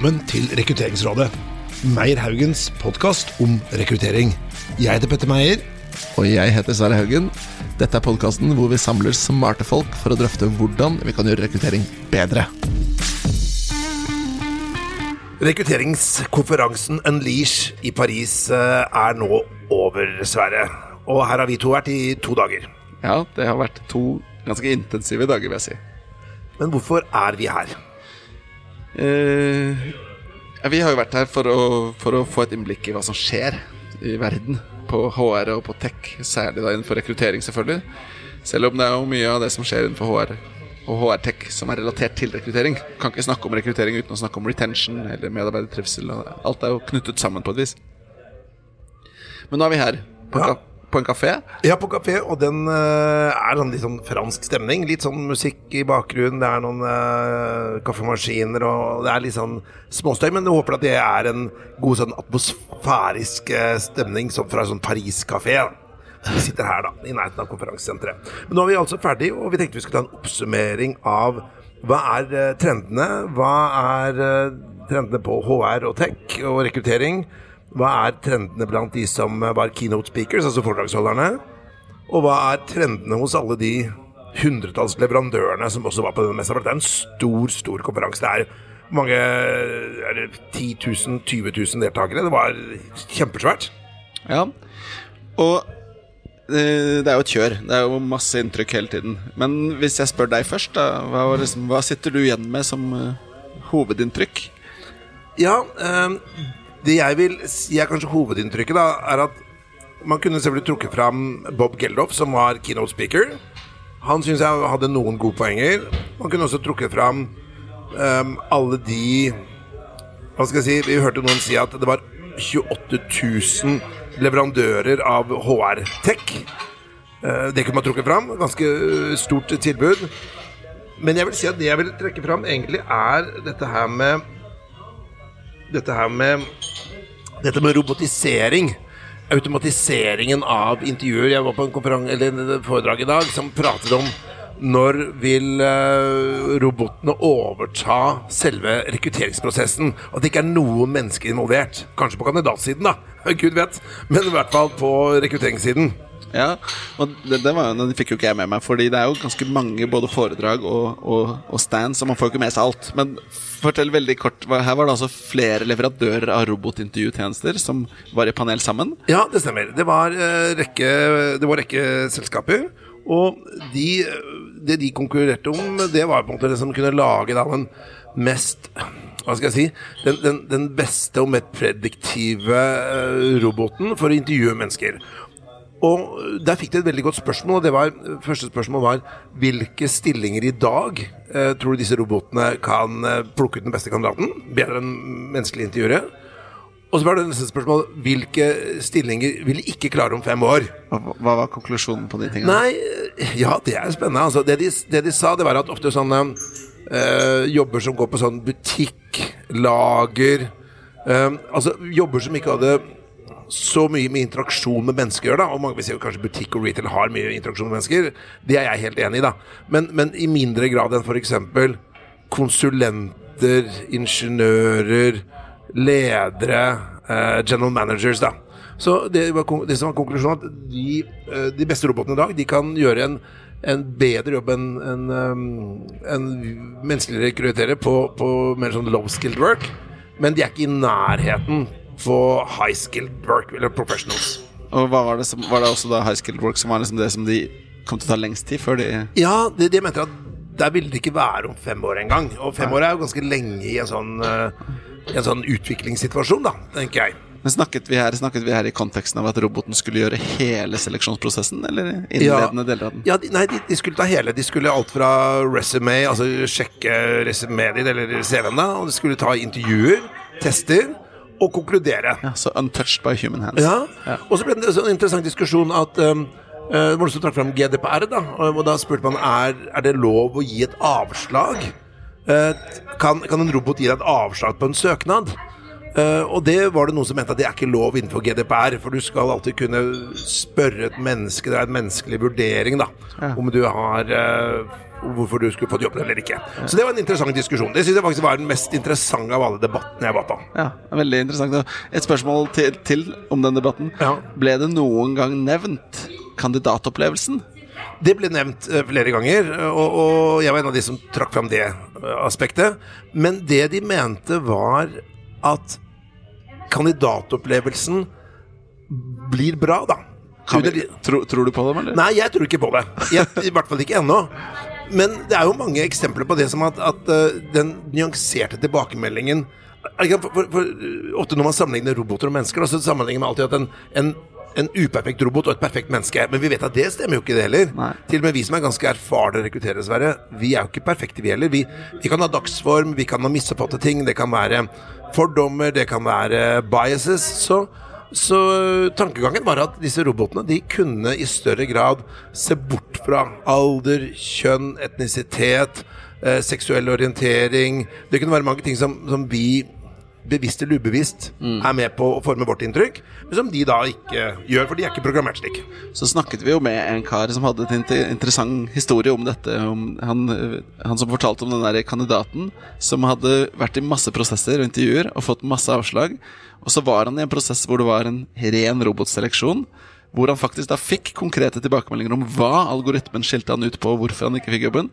velkommen til Rekrutteringsrådet. Meyer Haugens podkast om rekruttering. Jeg heter Petter Meyer. Og jeg heter Sverre Haugen. Dette er podkasten hvor vi samler smarte folk for å drøfte hvordan vi kan gjøre rekruttering bedre. Rekrutteringskonferansen Unleash i Paris eh, er nå over, Sverre. Og her har vi to vært i to dager. Ja, det har vært to ganske intensive dager, vil jeg si. Men hvorfor er vi her? Eh, vi har jo vært her for å, for å få et innblikk i hva som skjer i verden. På HR og på tech, særlig da innenfor rekruttering, selvfølgelig. Selv om det er jo mye av det som skjer innenfor HR og HR-tech som er relatert til rekruttering. Kan ikke snakke om rekruttering uten å snakke om retention eller medarbeidertrivsel. Alt er jo knyttet sammen på et vis. Men nå er vi her. På, Ja. På en kafé. Ja, på kafé, og den uh, er sånn litt sånn fransk stemning. Litt sånn musikk i bakgrunnen, det er noen uh, kaffemaskiner, og det er litt sånn småstøy. Men jeg håper at det er en god sånn atmosfærisk uh, stemning som fra en sånn Paris-kafé. Vi sitter her, da, i nærheten av konferansesenteret. Men nå er vi altså ferdig, og vi tenkte vi skulle ta en oppsummering av hva er trendene? Hva er trendene på HR og tech og rekruttering? Hva er trendene blant de som eh, var keynote speakers, altså foredragsholderne? Og hva er trendene hos alle de hundretalls leverandørene som også var på denne messa? For det er en stor, stor konferanse. Det er mange er det 10 000, 20 000 deltakere. Det var kjempesvært. Ja. Og eh, det er jo et kjør. Det er jo masse inntrykk hele tiden. Men hvis jeg spør deg først, da, hva, liksom, hva sitter du igjen med som eh, hovedinntrykk? Ja, ehm, det jeg vil si er kanskje hovedinntrykket, da, er at man kunne selvfølgelig trukket fram Bob Geldof, som var keynote speaker. Han syns jeg hadde noen gode poenger. Man kunne også trukket fram um, alle de Hva skal jeg si? Vi hørte noen si at det var 28 000 leverandører av HR-tech. Uh, det kunne man trukket fram. Ganske eh, stort tilbud. Men jeg vil si at det jeg vil trekke fram, egentlig er dette her med Dette her med Dette med robotisering. Automatiseringen av intervjuer. Jeg var på en konferanse, foredrag i dag som pratet om når vil eh, robotene overta selve rekrutteringsprosessen? At det ikke er noen mennesker involvert. Kanskje på kandidatsiden, da. Gud vet. Men i hvert fall på rekrutteringssiden. Ja, og det, det, var, det fikk jo ikke jeg med meg, Fordi det er jo ganske mange både foredrag og, og, og stands, så man får jo ikke med seg alt. Men fortell veldig kort. Her var det altså flere leverandører av robotintervjutjenester som var i panel sammen. Ja, det stemmer. Det var uh, rekke, det var rekke selskaper. Og de, det de konkurrerte om, det var på en måte det som kunne lage da, den mest Hva skal jeg si? Den, den, den beste og mest prediktive eh, roboten for å intervjue mennesker. Og der fikk de et veldig godt spørsmål. og det var, Første spørsmål var hvilke stillinger i dag eh, tror du disse robotene kan eh, plukke ut den beste kandidaten? Bedre enn menneskelige intervjuere? Og så var det neste spørsmål hvilke stillinger vil de ikke klare om fem år? Hva, hva var konklusjonen på de tingene? Nei, ja, det er spennende. Altså, det, de, det de sa, det var at ofte sånne eh, jobber som går på sånn butikk, lager eh, Altså jobber som ikke hadde så mye med interaksjon med mennesker å gjøre. da Og mange vil si at kanskje butikk og retail har mye interaksjon med mennesker. Det er jeg helt enig i, da. Men, men i mindre grad enn f.eks. konsulenter, ingeniører, ledere, eh, general managers, da. Så det, var, det som var konklusjonen, at de, eh, de beste robotene i dag De kan gjøre en, en bedre jobb enn en, en menneskelige rekruttere på, på mer sånn low skilled work. Men de er ikke i nærheten på high skilled work, eller professionals. Og var det, som, var det også da high skilled work som var liksom det som de kom til å ta lengst tid før de Ja, de, de mente at der ville det ikke være om fem år engang. Og fem år er jo ganske lenge i en sånn, eh, i en sånn utviklingssituasjon, da, tenker jeg. Men snakket vi, her, snakket vi her i konteksten av at roboten skulle gjøre hele seleksjonsprosessen, eller innledende deler av den? Ja, de, nei, de, de skulle ta hele. De skulle alt fra resume, altså sjekke resumeet ditt, eller CV-en, og de skulle ta intervjuer, tester, og konkludere. Ja, så untouched by human hands. Ja. Og så ble det en interessant diskusjon at um, uh, Det var noen som trakk fram GDPR, da. Og, da spurte man er, er det lov å gi et avslag. Uh, kan, kan en robot gi deg et avslag på en søknad? Uh, og det var det noen som mente at det er ikke lov innenfor GDPR, for du skal alltid kunne spørre et menneske, det er en menneskelig vurdering, da, om du har eh, Hvorfor du skulle fått jobben eller ikke. Så det var en interessant diskusjon. Det syns jeg faktisk var den mest interessante av alle debattene jeg var på. Ja, veldig interessant. Et spørsmål til, til om den debatten. Ja. Ble det noen gang nevnt kandidatopplevelsen? Det ble nevnt eh, flere ganger, og, og jeg var en av de som trakk fram det eh, aspektet. Men det de mente, var at kandidatopplevelsen blir bra, da. Vi, tro, tror du på dem, eller? Nei, jeg tror ikke på det. Jeg, I hvert fall ikke ennå. Men det er jo mange eksempler på det som at, at eh, den nyanserte tilbakemeldingen for, for, for, Ofte når man sammenligner roboter og mennesker, så sammenligner man alltid at en, en, en uperfekt robot og et perfekt menneske. Men vi vet at det stemmer jo ikke, det heller. Nei. Til og med vi som er ganske erfarne rekrutterere, dessverre, vi er jo ikke perfekte, vi heller. Vi, vi kan ha dagsform, vi kan ha misoppfatte ting, det kan være fordommer, det kan være biases. Så så tankegangen var at disse robotene de kunne i større grad se bort fra alder, kjønn, etnisitet, eh, seksuell orientering. Det kunne være mange ting som, som vi bevisst eller ubevisst er med på å forme vårt inntrykk, men som de da ikke gjør, for de er ikke programmert slik. Så snakket vi jo med en kar som hadde en inter- interessant historie om dette. Om han, han som fortalte om den der kandidaten som hadde vært i masse prosesser og intervjuer og fått masse avslag. Og så var han i en prosess hvor det var en ren robotseleksjon. Hvor han faktisk da fikk konkrete tilbakemeldinger om hva algoritmen skilte han ut på, og hvorfor han ikke fikk jobben.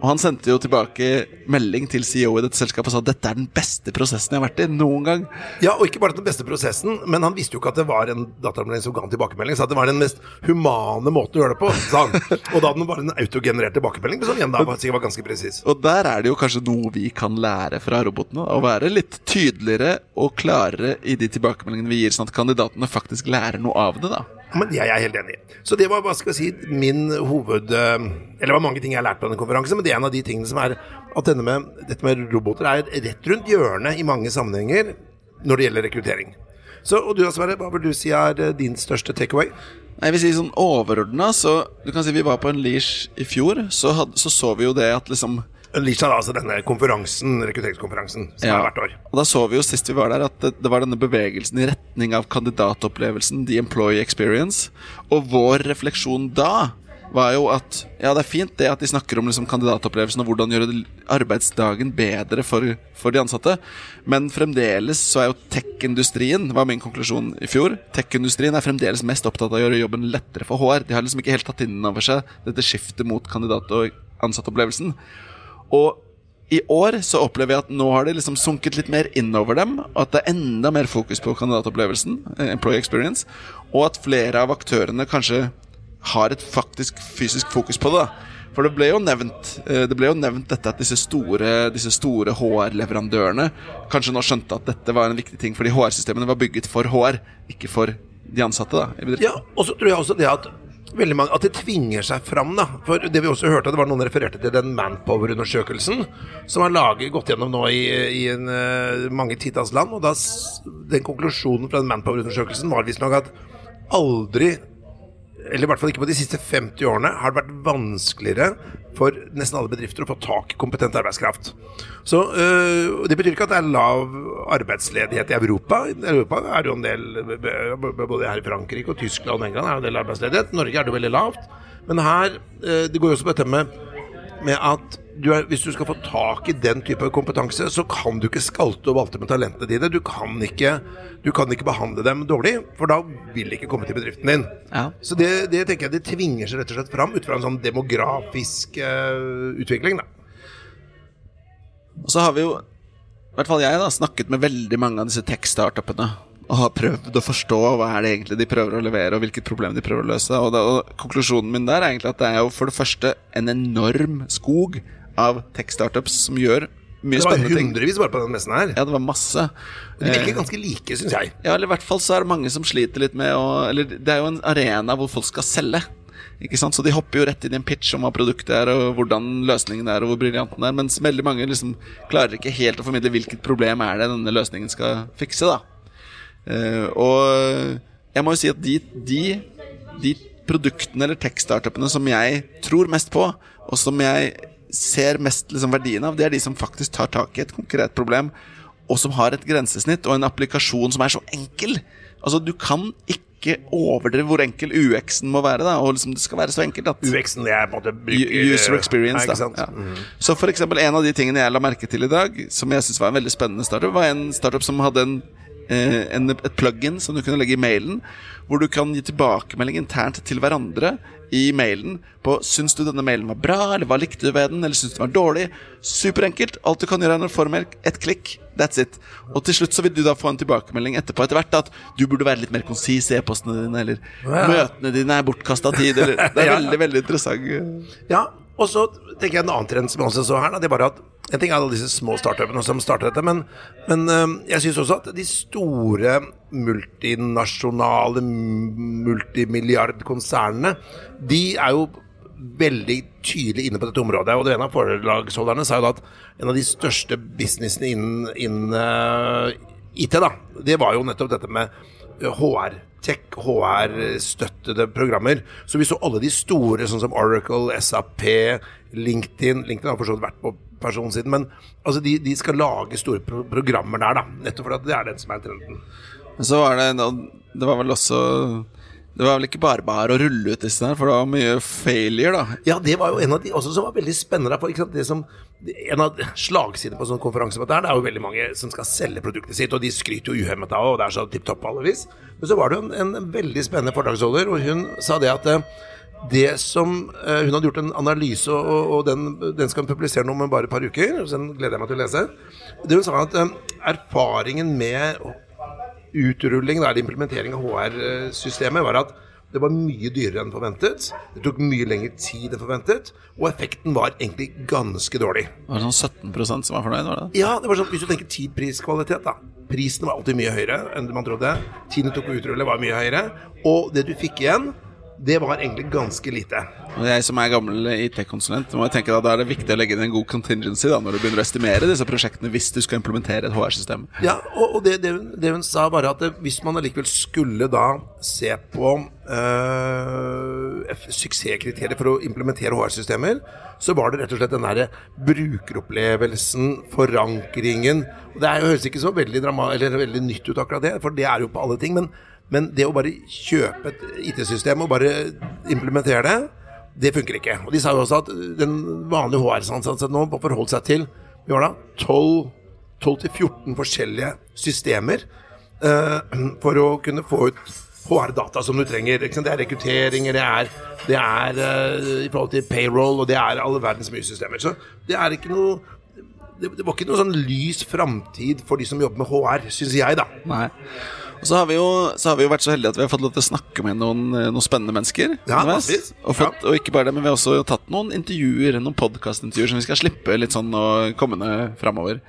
Og han sendte jo tilbake melding til CEO i dette selskapet og sa at dette er den beste prosessen jeg har vært i noen gang. Ja, og ikke bare den beste prosessen, men han visste jo ikke at det var en dataanmelding som ga en tilbakemelding. Sa at det var den mest humane måten å gjøre det på, sa han. Og da hadde den bare en autogenerert tilbakemelding, som igjen da sikkert var ganske presis. Og der er det jo kanskje noe vi kan lære fra robotene. Å være litt tydeligere og klarere i de tilbakemeldingene vi gir, sånn at kandidatene faktisk lærer noe av det. da Men det er jeg helt enig. Så det var hva skal jeg si, min hoved... eh, Eller det var mange ting jeg har lært på denne konferansen, men det er en av de tingene som er at med, dette med roboter er rett rundt hjørnet i mange sammenhenger når det gjelder rekruttering. Så, og du Sverre, hva vil du si er eh, din største takeaway? Jeg vil si sånn overordna, så du kan si vi var på en leash i fjor, så, had, så så vi jo det at liksom Lisha, altså denne konferansen, rekrutteringskonferansen som Ja. er hvert år. Og da så vi jo sist vi var der, at det, det var denne bevegelsen i retning av kandidatopplevelsen, the employee experience. Og vår refleksjon da var jo at ja, det er fint det at de snakker om liksom kandidatopplevelsen og hvordan gjøre arbeidsdagen bedre for, for de ansatte, men fremdeles så er jo tech-industrien, var min konklusjon i fjor, tech-industrien er fremdeles mest opptatt av å gjøre jobben lettere for HR. De har liksom ikke helt tatt inn over seg dette skiftet mot kandidat- og ansattopplevelsen. Og i år så opplever jeg at nå har det liksom sunket litt mer innover dem. og At det er enda mer fokus på kandidatopplevelsen, eh, employee experience. Og at flere av aktørene kanskje har et faktisk fysisk fokus på det. For det ble jo nevnt eh, Det ble jo nevnt dette at disse store, disse store HR-leverandørene kanskje nå skjønte at dette var en viktig ting, fordi HR-systemene var bygget for HR, ikke for de ansatte. da. Ja, og så tror jeg også det at veldig mange, at det tvinger seg fram. da For det vi også hørte, det var noen refererte til den Manpower-undersøkelsen som har laget, gått gjennom nå i, i en, eh, mange titalls land. Og da, den konklusjonen fra den Manpower-undersøkelsen var visstnok at aldri eller i hvert fall ikke på de siste 50 årene, har det vært vanskeligere for nesten alle bedrifter å få tak i kompetent arbeidskraft. Så øh, Det betyr ikke at det er lav arbeidsledighet i Europa. I Europa er det jo en del, b- både her i Frankrike og Tyskland og England er det en del arbeidsledighet. Norge er det veldig lavt. Men her øh, Det går jo også på dette med, med at du er, hvis du skal få tak i den type kompetanse, så kan du ikke skalte og valte med talentene dine. Du kan ikke, du kan ikke behandle dem dårlig, for da vil de ikke komme til bedriften din. Ja. Så det, det tenker jeg det tvinger seg rett og slett fram ut fra en sånn demografisk uh, utvikling. da. Og så har vi jo, i hvert fall jeg, da snakket med veldig mange av disse tech-startupene. Og har prøvd å forstå hva er det egentlig de prøver å levere, og hvilket problem de prøver å løse. Og, da, og Konklusjonen min der er egentlig at det er jo for det første en enorm skog av tech-startups som gjør mye spennende ting. Det var hundrevis bare på den messen her. Ja, det var masse. De virker ganske like, syns jeg. Ja, eller i hvert fall så er det mange som sliter litt med å Eller det er jo en arena hvor folk skal selge. Ikke sant? Så de hopper jo rett inn i en pitch om hva produktet er, og hvordan løsningen er, og hvor briljant den er. Mens veldig mange liksom klarer ikke helt å formidle hvilket problem er det denne løsningen skal fikse. da Eh, Og jeg må jo si at de, de, de produktene eller tech-startupene som jeg tror mest på, og som jeg ser mest liksom verdien av, det er de som faktisk tar tak i et konkret problem og som har et grensesnitt og en applikasjon som er så enkel. Altså, du kan ikke overdrive hvor enkel UX-en må være. da Og liksom det skal være så enkelt at UX-en det er på en måte User experience, da. Ja. Mhm. Så for eksempel en av de tingene jeg la merke til i dag, som jeg synes var en veldig spennende startup, var en startup som hadde en, eh, en, et plug-in som du kunne legge i mailen, hvor du kan gi tilbakemelding internt til hverandre i mailen på Syns du denne mailen var bra, eller hva likte du ved den, eller syns du den var dårlig? Superenkelt. Alt du kan gjøre, er en mail, ett klikk. That's it. Og til slutt så vil du da få en tilbakemelding etterpå etter hvert at du burde være litt mer konsis i e-postene dine, eller Ja. møtene dine er bortkasta tid, eller Det er Ja. veldig, veldig interessant. Ja, og så tenker jeg en annen trend som jeg også så her. Da, det er bare at En ting er alle disse små startupene som starter dette, men, men jeg syns også at de store multinasjonale multimilliardkonsernene, de er jo veldig tydelig inne på dette området. Og det ene av forelagsholderne sa jo da at en av de største businessene innen, innen uh, IT, da, det var jo nettopp dette med HR. Tech, HR-støttede programmer. Så vi så alle de store, sånn som Oracle, SAP, LinkedIn LinkedIn har for vært på personsiden, men altså de, de skal lage store pro programmer der, da. Nettopp fordi det er den som er trenden. Men så var det Det var vel også Det var vel ikke bare bare å rulle ut disse der, for det var mye failure, da. Ja, det var jo en av de også som var veldig spennende. For? Det som, en av slagsidene på sånn konferanse det er jo veldig mange som skal selge produktet sitt, og de skryter jo uhemmet av, og det er så tipp topp på. Men så var det jo en, en veldig spennende foredragsholder, og hun sa det at eh, det som eh, Hun hadde gjort en analyse, og, og den, den skal hun publisere nå om bare et par uker. Så den gleder jeg meg til å lese. Det hun sa at eh, erfaringen med utrulling, da, implementering av HR-systemet, var at det var mye dyrere enn forventet. Det tok mye lengre tid enn forventet, og effekten var egentlig ganske dårlig. Det var sånn 17% som var fornøyd, var det? Ja, det var sånn, Hvis du tenker tid, pris, kvalitet, da. Prisen var alltid mye høyere enn man trodde. Tiden det tok å utrulle, var mye høyere. Og det du fikk igjen, det var egentlig ganske lite. Og jeg som er gammel IT-konsulent, må jeg tenke at da er det viktig å legge inn en god contingency da, når du begynner å estimere disse prosjektene hvis du skal implementere et HR-system. Ja, og, og det, det, hun, det hun sa, bare at det, hvis man allikevel skulle da se på øh, suksesskriterier for å implementere HR-systemer, så var det rett og slett den derre brukeropplevelsen, forankringen og Det er jo, høres ikke så veldig, drama, eller veldig nytt ut, akkurat det, for det er jo på alle ting. Men, men det å bare kjøpe et IT-system og bare implementere det, det funker ikke. Og de sa jo også at den vanlige HR-ansatte nå må forholde seg til vi har da 12 12-14 forskjellige systemer eh, for å kunne få ut HR-data som du trenger. Det er rekrutteringer, det er, det er eh, i forhold til payroll, og det er alle verdens mye systemer. Så det er ikke noe det, det var ikke noe sånn lys framtid for de som jobber med HR, syns jeg, da. Nei. Og så har, vi jo, så har vi jo vært så heldige at vi har fått lov til å snakke med noen, eh, noen spennende mennesker. Ja, underveis. og, fått, og ikke bare det, men vi har også tatt noen intervjuer Noen podkastintervjuer som vi skal slippe litt sånn kommende framover.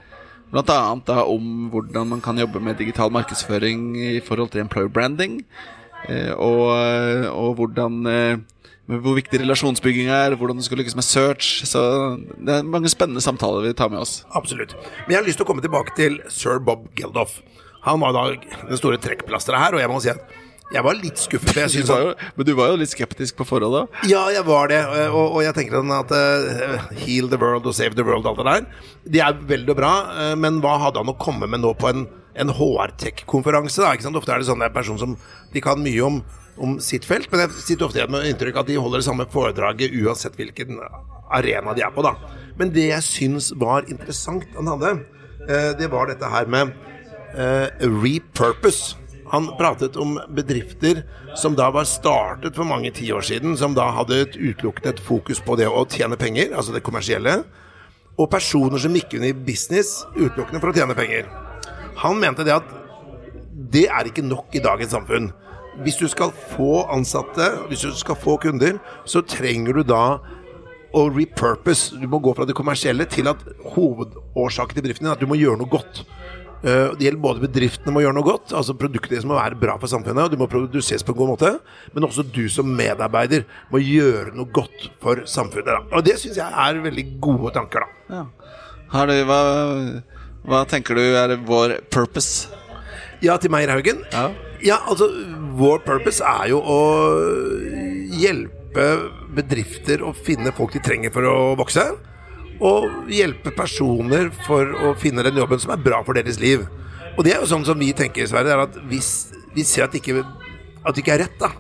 Blant annet da om hvordan man kan jobbe med digital markedsføring i forhold til employer branding. eh, Og, og hvordan eh, hvor viktig relasjonsbygging er, hvordan du skal lykkes med search. Så det er mange spennende samtaler vi tar med oss. Absolutt. Men jeg har lyst til å komme tilbake til sir Bob Geldof. Han var da den store trekkplasteret her, og jeg må si at jeg var litt skuffet. Du var jo, men du var jo litt skeptisk på forhånd da? ja, jeg var det, og, og jeg tenker sånn at uh, heal the world og save the world, alt det der, de er veldig bra, Uh, men hva hadde han å komme med nå på en, en HR-tech-konferanse? da, ikke sant? Ofte er det sånn en person som de kan mye om, om sitt felt, men jeg sitter ofte igjen med inntrykk at de holder det samme foredraget uansett hvilken arena de er på. da. Men det jeg syns var interessant han hadde, uh, det var dette her med repurpose. Han pratet om bedrifter som da var startet for mange tiår siden, som da hadde et utelukkende et fokus på det å tjene penger, altså det kommersielle, og personer som gikk inn i business utelukkende for å tjene penger. Han mente det at det er ikke nok i dagens samfunn. Hvis du skal få ansatte, hvis du skal få kunder, så trenger du da å repurpose. Du må gå fra det kommersielle til at hovedårsaken til bedriften din er at du må gjøre noe godt. Eh, Det gjelder både bedriftene må gjøre noe godt, altså produktet må være bra for samfunnet, og du må produseres på en god måte, men også du som medarbeider må gjøre noe godt for samfunnet. Da. Og det syns jeg er veldig gode tanker, da. Ja. Har du, hva, hva tenker du er vår purpose? Ja, til Meyer Haugen? Ja. Ja, altså, vår purpose er jo å hjelpe bedrifter å finne folk de trenger for å vokse. Og hjelpe personer for å finne den jobben som er bra for deres liv. Og det er jo sånn som vi tenker, er at hvis vi ser at det ikke, at det ikke er rett, da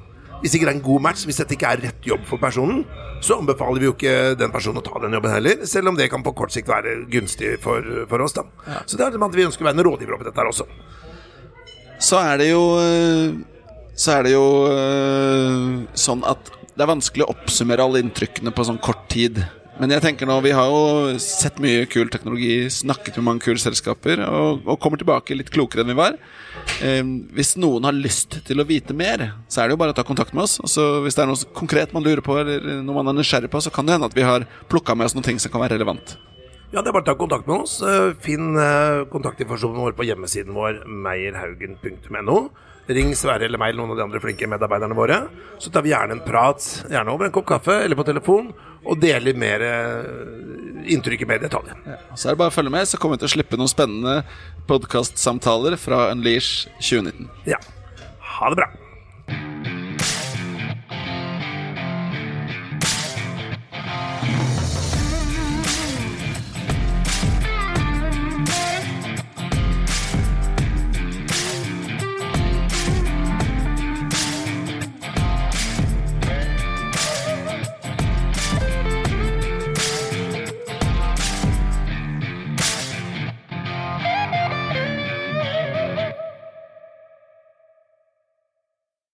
hvis ikke det er en god match, hvis dette ikke er rett jobb for personen, så anbefaler vi jo ikke den personen å ta den jobben heller, selv om det kan på kort sikt være gunstig for, for oss. da. Ja. Så det er at vi ønsker å være en rådgiver oppi dette her også. Så er det jo Så er det jo sånn at det er vanskelig å oppsummere alle inntrykkene på sånn kort tid. Men jeg tenker nå, vi har jo sett mye kul teknologi, snakket med mange kule selskaper, og, og kommer tilbake litt klokere enn vi var. Eh, hvis noen har lyst til å vite mer, så er det jo bare å ta kontakt med oss. Altså, Hvis det er noe konkret man lurer på, eller noe man er nysgjerrig på, så kan det hende at vi har plukka med oss noen ting som kan være relevant. Ja, det er bare å ta kontakt med oss. Eh, finn eh, kontaktinformasjonen vår på hjemmesiden vår meierhaugen.no. Ring Sverre eller meg eller noen av de andre flinke medarbeiderne våre. Så tar vi gjerne en prat, gjerne over en kopp kaffe eller på telefon, og deler mer eh, inntrykk i mer detaljer. Ja, så er det bare å følge med, så kommer vi til å slippe noen spennende podkastsamtaler fra Unleash 2019. Ja. Ha det bra.